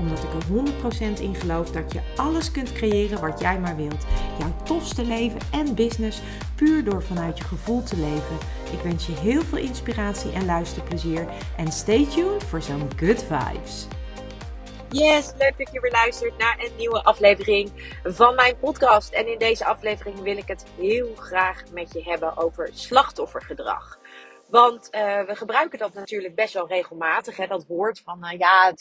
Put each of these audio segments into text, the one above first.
Omdat ik er 100% in geloof dat je alles kunt creëren wat jij maar wilt. Jouw tofste leven en business puur door vanuit je gevoel te leven. Ik wens je heel veel inspiratie en luisterplezier. En stay tuned voor zo'n good vibes. Yes, leuk dat je weer luistert naar een nieuwe aflevering van mijn podcast. En in deze aflevering wil ik het heel graag met je hebben over slachtoffergedrag. Want uh, we gebruiken dat natuurlijk best wel regelmatig. Hè? Dat woord van uh, ja,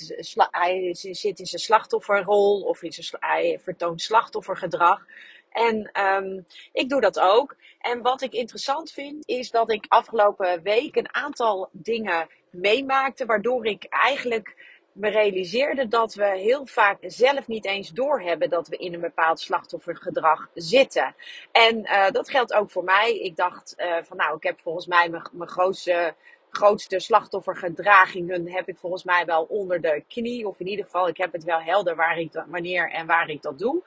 hij zit in zijn slachtofferrol of hij vertoont slachtoffergedrag. En um, ik doe dat ook. En wat ik interessant vind, is dat ik afgelopen week een aantal dingen meemaakte, waardoor ik eigenlijk me realiseerde dat we heel vaak zelf niet eens doorhebben dat we in een bepaald slachtoffergedrag zitten. En uh, dat geldt ook voor mij. Ik dacht uh, van nou, ik heb volgens mij mijn grootste grootste slachtoffergedragingen heb ik volgens mij wel onder de knie. Of in ieder geval, ik heb het wel helder waar ik wanneer en waar ik dat doe.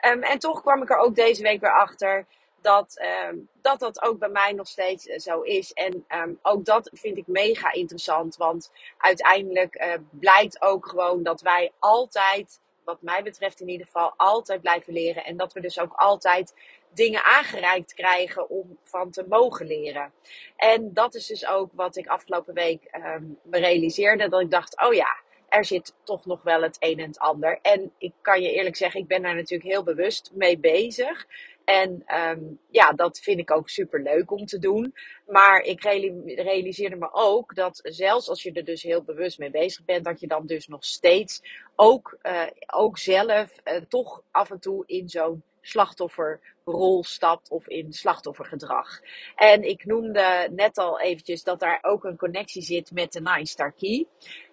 Um, en toch kwam ik er ook deze week weer achter dat, um, dat dat ook bij mij nog steeds uh, zo is. En um, ook dat vind ik mega interessant. Want uiteindelijk uh, blijkt ook gewoon dat wij altijd, wat mij betreft in ieder geval, altijd blijven leren. En dat we dus ook altijd dingen aangereikt krijgen om van te mogen leren. En dat is dus ook wat ik afgelopen week um, me realiseerde. Dat ik dacht, oh ja, er zit toch nog wel het een en het ander. En ik kan je eerlijk zeggen, ik ben daar natuurlijk heel bewust mee bezig. En um, ja, dat vind ik ook super leuk om te doen. Maar ik realiseerde me ook dat zelfs als je er dus heel bewust mee bezig bent, dat je dan dus nog steeds ook, uh, ook zelf uh, toch af en toe in zo'n slachtofferrol stapt of in slachtoffergedrag. En ik noemde net al eventjes dat daar ook een connectie zit met de Nine Star Key.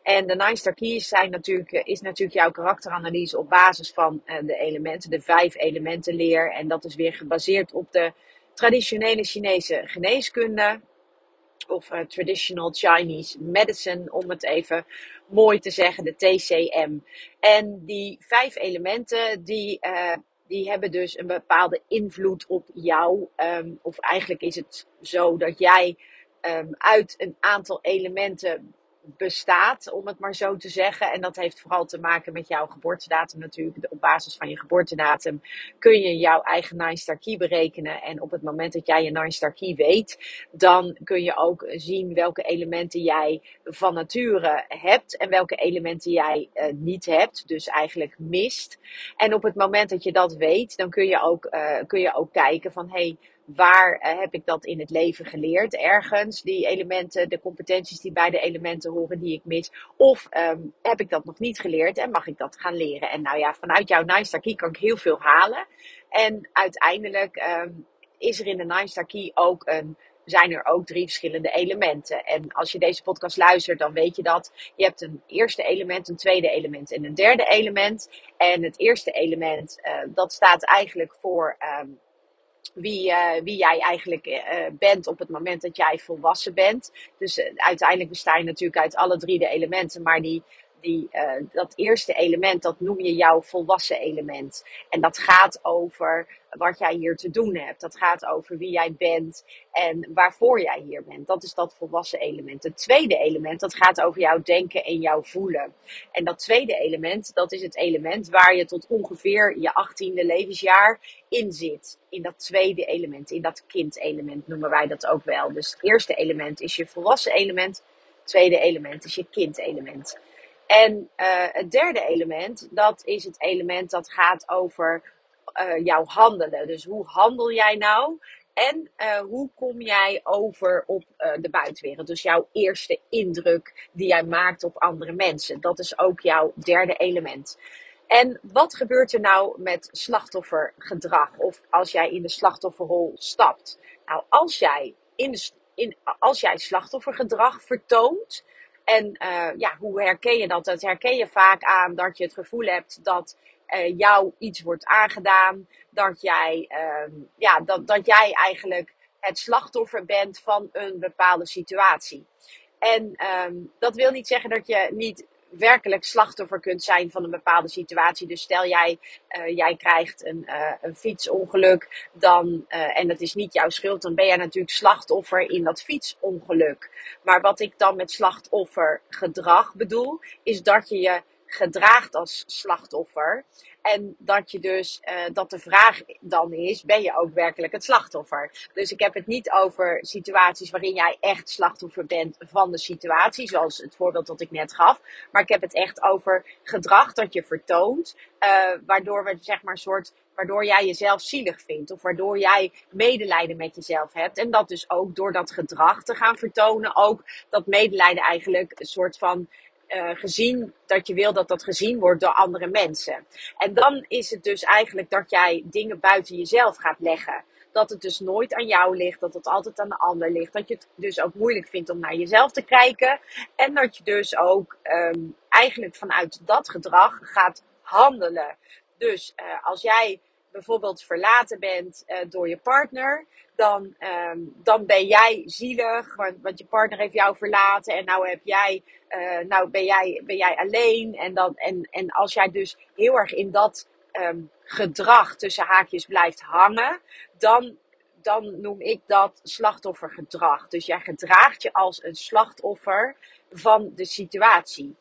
En de Nine Keys zijn natuurlijk, is natuurlijk jouw karakteranalyse op basis van uh, de elementen, de vijf elementen leer. En dat is weer gebaseerd op de traditionele Chinese geneeskunde. Of uh, Traditional Chinese Medicine, om het even mooi te zeggen, de TCM. En die vijf elementen, die, die hebben dus een bepaalde invloed op jou. Um, of eigenlijk is het zo dat jij um, uit een aantal elementen bestaat, om het maar zo te zeggen. En dat heeft vooral te maken met jouw geboortedatum natuurlijk. Op basis van je geboortedatum kun je jouw eigen Nine Star Key berekenen. En op het moment dat jij je Nine Star Key weet, dan kun je ook zien welke elementen jij van nature hebt en welke elementen jij uh, niet hebt. Dus eigenlijk mist. En op het moment dat je dat weet, dan kun je ook, uh, kun je ook kijken van hey, waar uh, heb ik dat in het leven geleerd? Ergens, die elementen, de competenties die bij de elementen horen die ik mis. Of um, heb ik dat nog niet geleerd en mag ik dat gaan leren? En nou ja, vanuit jouw Star Key kan ik heel veel halen. En uiteindelijk um, is er in de Star Key ook een zijn er ook drie verschillende elementen. En als je deze podcast luistert, dan weet je dat. Je hebt een eerste element, een tweede element en een derde element. En het eerste element, uh, dat staat eigenlijk voor um, wie, uh, wie jij eigenlijk uh, bent op het moment dat jij volwassen bent. Dus uiteindelijk besta je natuurlijk uit alle drie de elementen, maar die, die, dat eerste element, dat noem je jouw volwassen element. En dat gaat over wat jij hier te doen hebt. Dat gaat over wie jij bent en waarvoor jij hier bent. Dat is dat volwassen element. Het tweede element, dat gaat over jouw denken en jouw voelen. En dat tweede element, dat is het element waar je tot ongeveer je achttiende levensjaar in zit. In dat tweede element, in dat kindelement noemen wij dat ook wel. Dus het eerste element is je volwassen element. Het tweede element is je kindelement. En uh, het derde element, dat is het element dat gaat over uh, jouw handelen. Dus hoe handel jij nou? En uh, hoe kom jij over op de buitenwereld? Dus jouw eerste indruk die jij maakt op andere mensen. Dat is ook jouw derde element. En wat gebeurt er nou met slachtoffergedrag? Of als jij in de slachtofferrol stapt? Nou, als jij, in de, in, als jij slachtoffergedrag vertoont. En uh, ja, hoe herken je dat? Dat herken je vaak aan dat je het gevoel hebt dat uh, jou iets wordt aangedaan. Dat jij, uh, ja, dat, dat jij eigenlijk het slachtoffer bent van een bepaalde situatie. En um, dat wil niet zeggen dat je niet werkelijk slachtoffer kunt zijn van een bepaalde situatie. Dus stel jij, uh, jij krijgt een, uh, een fietsongeluk, dan, uh, en dat is niet jouw schuld, dan ben jij natuurlijk slachtoffer in dat fietsongeluk. Maar wat ik dan met slachtoffergedrag bedoel, is dat je je gedraagt als slachtoffer. En dat je dus, uh, dat de vraag dan is, ben je ook werkelijk het slachtoffer? Dus ik heb het niet over situaties waarin jij echt slachtoffer bent van de situatie, zoals het voorbeeld dat ik net gaf. Maar ik heb het echt over gedrag dat je vertoont, uh, waardoor we zeg maar soort waardoor jij jezelf zielig vindt of waardoor jij medelijden met jezelf hebt. En dat dus ook door dat gedrag te gaan vertonen, ook dat medelijden eigenlijk een soort van uh, gezien, dat je wil dat dat gezien wordt door andere mensen. En dan is het dus eigenlijk dat jij dingen buiten jezelf gaat leggen. Dat het dus nooit aan jou ligt, dat het altijd aan de ander ligt. Dat je het dus ook moeilijk vindt om naar jezelf te kijken. En dat je dus ook um, eigenlijk vanuit dat gedrag gaat handelen. Dus uh, als jij bijvoorbeeld verlaten bent uh, door je partner, dan, um, dan ben jij zielig, want, want, je partner heeft jou verlaten en nou, heb jij, uh, nou ben, jij, ben jij alleen. En, dan, en, en als jij dus heel erg in dat um, gedrag tussen haakjes blijft hangen, dan, dan noem ik dat slachtoffergedrag. Dus jij gedraagt je als een slachtoffer van de situatie.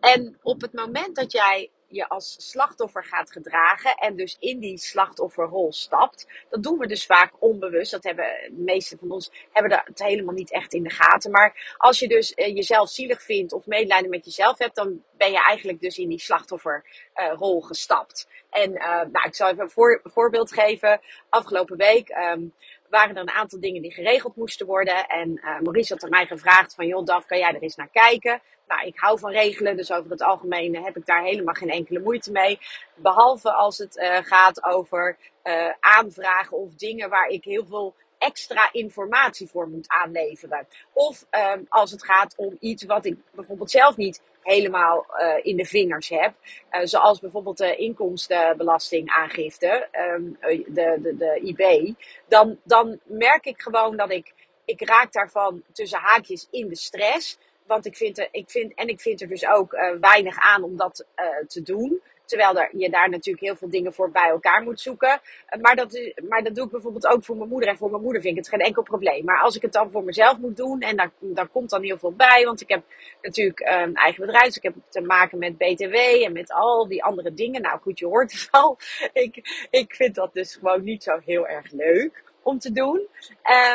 En op het moment dat jij je als slachtoffer gaat gedragen en dus in die slachtofferrol stapt. Dat doen we dus vaak onbewust. Dat hebben de meeste van ons hebben dat helemaal niet echt in de gaten. Maar als je dus uh, jezelf zielig vindt of medelijden met jezelf hebt, dan ben je eigenlijk dus in die slachtofferrol gestapt. En uh, nou, ik zal even een voor, voorbeeld geven. Afgelopen week um, waren er een aantal dingen die geregeld moesten worden. En uh, Maurice had er mij gevraagd van, joh Daf, kan jij er eens naar kijken? Nou, ik hou van regelen, dus over het algemeen heb ik daar helemaal geen enkele moeite mee. Behalve als het uh, gaat over uh, aanvragen of dingen waar ik heel veel extra informatie voor moet aanleveren. Of um, als het gaat om iets wat ik bijvoorbeeld zelf niet helemaal uh, in de vingers heb. Uh, zoals bijvoorbeeld de inkomstenbelastingaangifte, um, de, de, de IB. Dan, dan merk ik gewoon dat ik, ik raak daarvan tussen haakjes in de stress. Want ik vind, er, ik vind, en ik vind er dus ook uh, weinig aan om dat te doen. Terwijl er, je daar natuurlijk heel veel dingen voor bij elkaar moet zoeken. Maar dat, maar dat doe ik bijvoorbeeld ook voor mijn moeder. En voor mijn moeder vind ik het geen enkel probleem. Maar als ik het dan voor mezelf moet doen, en daar, daar komt dan heel veel bij. Want ik heb natuurlijk een um, eigen bedrijf. Dus ik heb te maken met BTW en met al die andere dingen. Nou goed, je hoort het al. Ik, ik vind dat dus gewoon niet zo heel erg leuk om te doen.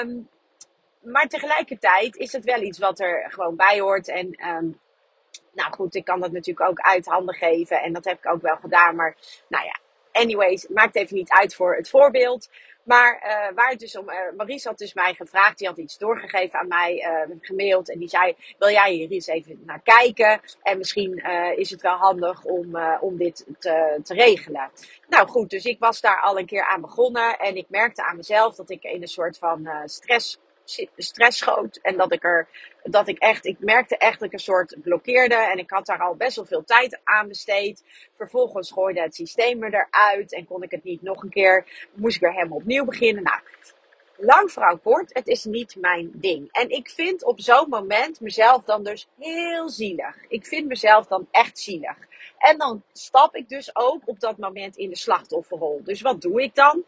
Um, maar tegelijkertijd is het wel iets wat er gewoon bij hoort. En um, nou goed, ik kan dat natuurlijk ook uit handen geven. En dat heb ik ook wel gedaan. Maar nou ja, anyways, maakt even niet uit voor het voorbeeld. Maar uh, waar het dus om, uh, Maurice had dus mij gevraagd, die had iets doorgegeven aan mij, uh, gemaild. En die zei, wil jij hier eens even naar kijken? En misschien is het wel handig om, om dit te, te regelen. Nou goed, dus ik was daar al een keer aan begonnen. En ik merkte aan mezelf dat ik in een soort van stress stress schoot. En dat ik er, dat ik echt, ik merkte echt dat ik een soort blokkeerde. En ik had daar al best wel veel tijd aan besteed. Vervolgens gooide het systeem eruit en kon ik het niet nog een keer. Moest ik weer helemaal opnieuw beginnen. Nou, lang vrouw kort, het is niet mijn ding. En ik vind op zo'n moment mezelf dan dus heel zielig. Ik vind mezelf dan echt zielig. En dan stap ik dus ook op dat moment in de slachtofferrol. Dus wat doe ik dan?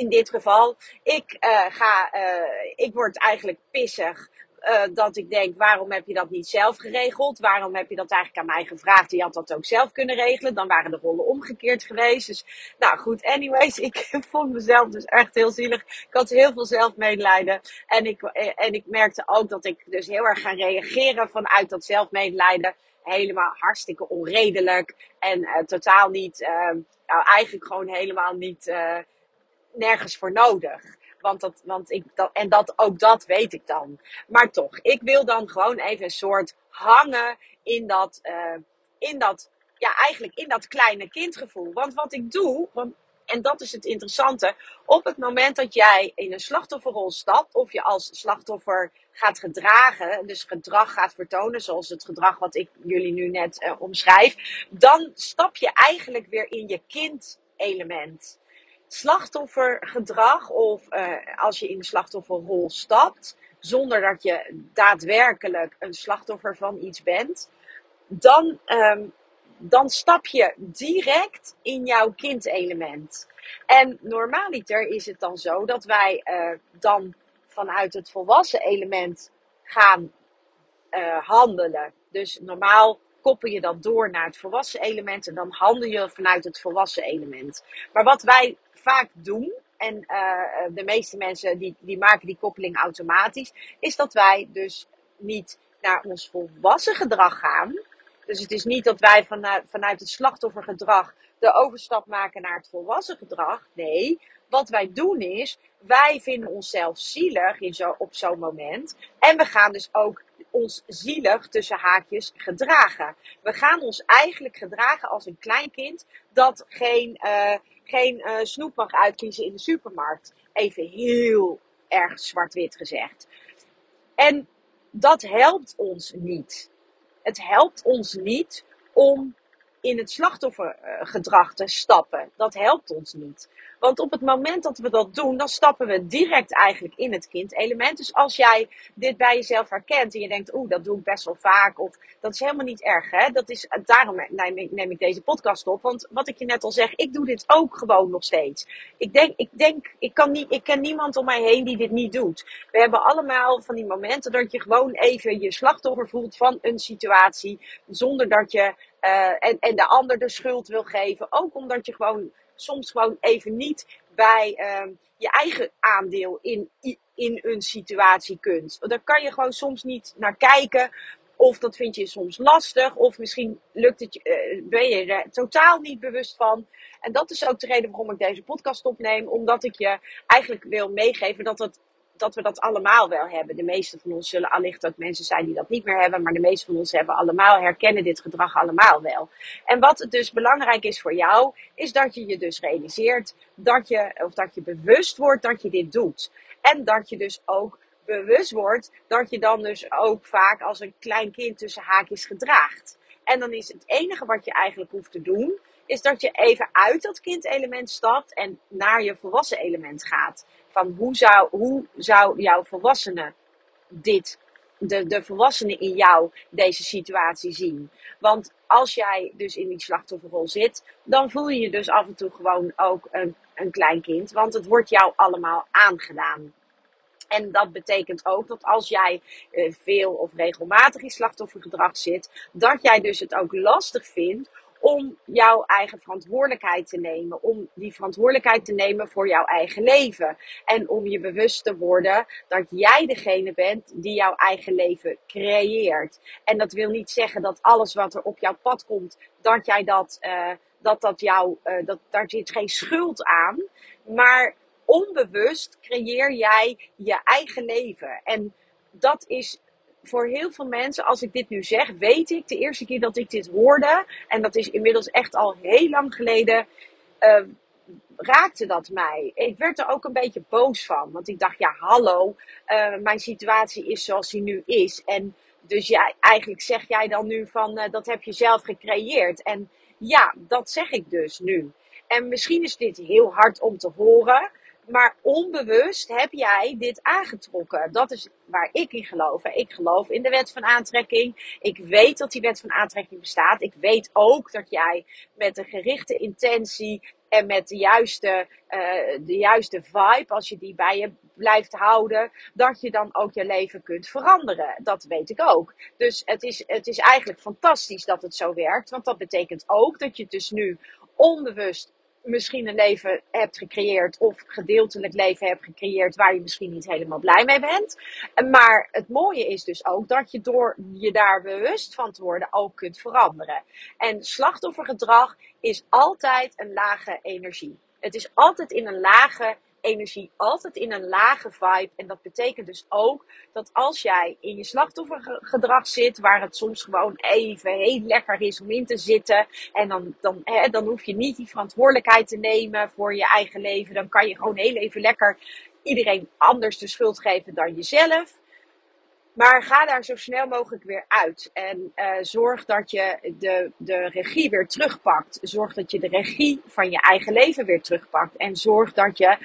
In dit geval. Ik, uh, ga, uh, ik word eigenlijk pissig. Uh, dat ik denk, waarom heb je dat niet zelf geregeld? Waarom heb je dat eigenlijk aan mij gevraagd? Je had dat ook zelf kunnen regelen. Dan waren de rollen omgekeerd geweest. Dus, nou goed, anyways, ik vond mezelf dus echt heel zielig. Ik had heel veel zelfmedelijden. En ik, en ik merkte ook dat ik dus heel erg ga reageren vanuit dat zelfmedelijden. Helemaal hartstikke onredelijk. En totaal niet, nou eigenlijk gewoon helemaal niet, nergens voor nodig. Want dat, want ik, dat, en dat, ook dat weet ik dan. Maar toch, ik wil dan gewoon even een soort hangen in dat, uh, in dat, ja, eigenlijk in dat kleine kindgevoel. Want wat ik doe, want En dat is het interessante. Op het moment dat jij in een slachtofferrol stapt, of je als slachtoffer gaat gedragen, dus gedrag gaat vertonen, zoals het gedrag wat ik jullie nu net uh, omschrijf, dan stap je eigenlijk weer in je kind-element. Slachtoffergedrag, of uh, als je in de slachtofferrol stapt, zonder dat je daadwerkelijk een slachtoffer van iets bent, dan um, dan stap je direct in jouw kindelement. En normaaliter is het dan zo dat wij uh, dan vanuit het volwassen element gaan uh, handelen. Dus normaal koppel je dat door naar het volwassen element en dan handel je vanuit het volwassen element. Maar wat wij vaak doen, en uh, de meeste mensen die, die maken die koppeling automatisch, is dat wij dus niet naar ons volwassen gedrag gaan, dus het is niet dat wij vanuit, vanuit het slachtoffergedrag de overstap maken naar het volwassen gedrag. Nee, wat wij doen is, wij vinden onszelf zielig in zo, op zo'n moment. En we gaan dus ook ons zielig tussen haakjes gedragen. We gaan ons eigenlijk gedragen als een klein kind dat geen, geen uh, uitkiezen in de supermarkt. Even heel erg zwart-wit gezegd. En dat helpt ons niet het helpt ons niet om in het slachtoffergedrag te stappen. Dat helpt ons niet. Want op het moment dat we dat doen, dan stappen we direct eigenlijk in het kindelement. Dus als jij dit bij jezelf herkent en je denkt, oeh, dat doe ik best wel vaak, of dat is helemaal niet erg, hè? Dat is, daarom neem ik deze podcast op. Want wat ik je net al zeg, ik doe dit ook gewoon nog steeds. Ik denk, ik denk, ik kan niet, ik ken niemand om mij heen die dit niet doet. We hebben allemaal van die momenten dat je gewoon even je slachtoffer voelt van een situatie, zonder dat je uh, en, en de ander de schuld wil geven. Ook omdat je gewoon soms gewoon even niet bij uh, je eigen aandeel in, in een situatie kunt. Daar kan je gewoon soms niet naar kijken. Of dat vind je soms lastig. Of misschien lukt het, uh, ben je er totaal niet bewust van. En dat is ook de reden waarom ik deze podcast opneem. Omdat ik je eigenlijk wil meegeven dat het dat we dat allemaal wel hebben. De meeste van ons zullen allicht ook mensen zijn die dat niet meer hebben, maar de meeste van ons hebben allemaal, herkennen dit gedrag allemaal wel. En wat dus belangrijk is voor jou, is dat je je dus realiseert dat je, of dat je bewust wordt dat je dit doet. En dat je dus ook bewust wordt dat je dan dus ook vaak als een klein kind tussen haakjes gedraagt. En dan is het enige wat je eigenlijk hoeft te doen, is dat je even uit dat kindelement stapt en naar je volwassen element gaat van hoe zou, hoe zou jouw volwassene dit, de, de volwassene in jou deze situatie zien? Want als jij dus in die slachtofferrol zit, dan voel je je dus af en toe gewoon ook een, een klein kind. Want het wordt jou allemaal aangedaan. En dat betekent ook dat als jij eh, veel of regelmatig in slachtoffergedrag zit, dat jij dus het ook lastig vindt om jouw eigen verantwoordelijkheid te nemen. Om die verantwoordelijkheid te nemen voor jouw eigen leven. En om je bewust te worden dat jij degene bent die jouw eigen leven creëert. En dat wil niet zeggen dat alles wat er op jouw pad komt, dat jij dat, uh, dat, dat jou, uh, dat, daar zit geen schuld aan. Maar onbewust creëer jij je eigen leven. En dat is voor heel veel mensen, als ik dit nu zeg, weet ik de eerste keer dat ik dit hoorde, en dat is inmiddels echt al heel lang geleden, uh, raakte dat mij. Ik werd er ook een beetje boos van, want ik dacht, ja, hallo, uh, mijn situatie is zoals die nu is. En dus ja, eigenlijk zeg jij dan nu van, uh, dat heb je zelf gecreëerd. En ja, dat zeg ik dus nu. En misschien is dit heel hard om te horen. Maar onbewust heb jij dit aangetrokken. Dat is waar ik in geloof. Ik geloof in de wet van aantrekking. Ik weet dat die wet van aantrekking bestaat. Ik weet ook dat jij met een gerichte intentie en met de juiste, uh, de juiste vibe, als je die bij je blijft houden, dat je dan ook je leven kunt veranderen. Dat weet ik ook. Dus het is, het is eigenlijk fantastisch dat het zo werkt. Want dat betekent ook dat je dus nu onbewust misschien een leven hebt gecreëerd of gedeeltelijk leven hebt gecreëerd waar je misschien niet helemaal blij mee bent. Maar het mooie is dus ook dat je door je daar bewust van te worden ook kunt veranderen. En slachtoffergedrag is altijd een lage energie. Het is altijd in een lage energie altijd in een lage vibe. En dat betekent dus ook dat als jij in je slachtoffergedrag zit, waar het soms gewoon even heel lekker is om in te zitten. En dan, dan, hè, dan hoef je niet die verantwoordelijkheid te nemen voor je eigen leven. Dan kan je gewoon heel even lekker iedereen anders de schuld geven dan jezelf. Maar ga daar zo snel mogelijk weer uit. En uh, zorg dat je de, de regie weer terugpakt. Zorg dat je de regie van je eigen leven weer terugpakt. En zorg dat je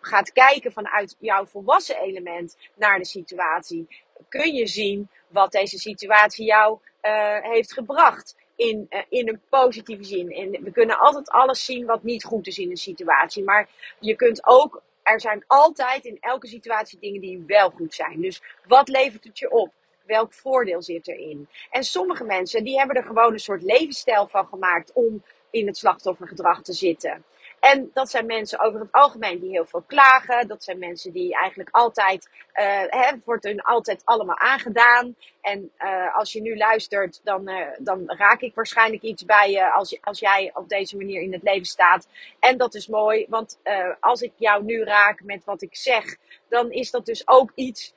gaat kijken vanuit jouw volwassen element naar de situatie. Kun je zien wat deze situatie jou uh, heeft gebracht? In, uh, in een positieve zin. En we kunnen altijd alles zien wat niet goed is in een situatie. Maar je kunt ook er zijn altijd in elke situatie dingen die wel goed zijn. Dus wat levert het je op? Welk voordeel zit erin? En sommige mensen die hebben er gewoon een soort levensstijl van gemaakt om in het slachtoffergedrag te zitten. En dat zijn mensen over het algemeen die heel veel klagen. Dat zijn mensen die eigenlijk altijd, uh, hè, wordt hun altijd allemaal aangedaan. En uh, als je nu luistert, dan, uh, dan raak ik waarschijnlijk iets bij je als, als jij op deze manier in het leven staat. En dat is mooi, want als ik jou nu raak met wat ik zeg, dan is dat dus ook iets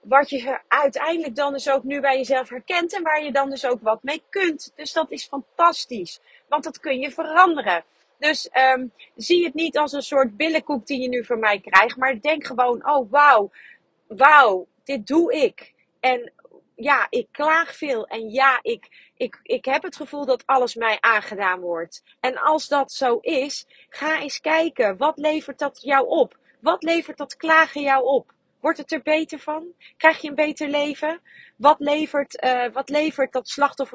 wat je uiteindelijk dan dus ook nu bij jezelf herkent en waar je dan dus ook wat mee kunt. Dus dat is fantastisch, want dat kun je veranderen. Dus um, zie het niet als een soort billenkoek die je nu van mij krijgt. Maar denk gewoon, oh wauw, wauw, dit doe ik. En ja, ik klaag veel. En ja, ik, ik, ik heb het gevoel dat alles mij aangedaan wordt. En als dat zo is, ga eens kijken. Wat levert dat jou op? Wat levert dat klagen jou op? Wordt het er beter van? Krijg je een beter leven? Wat levert, uh, wat levert dat slachtoffer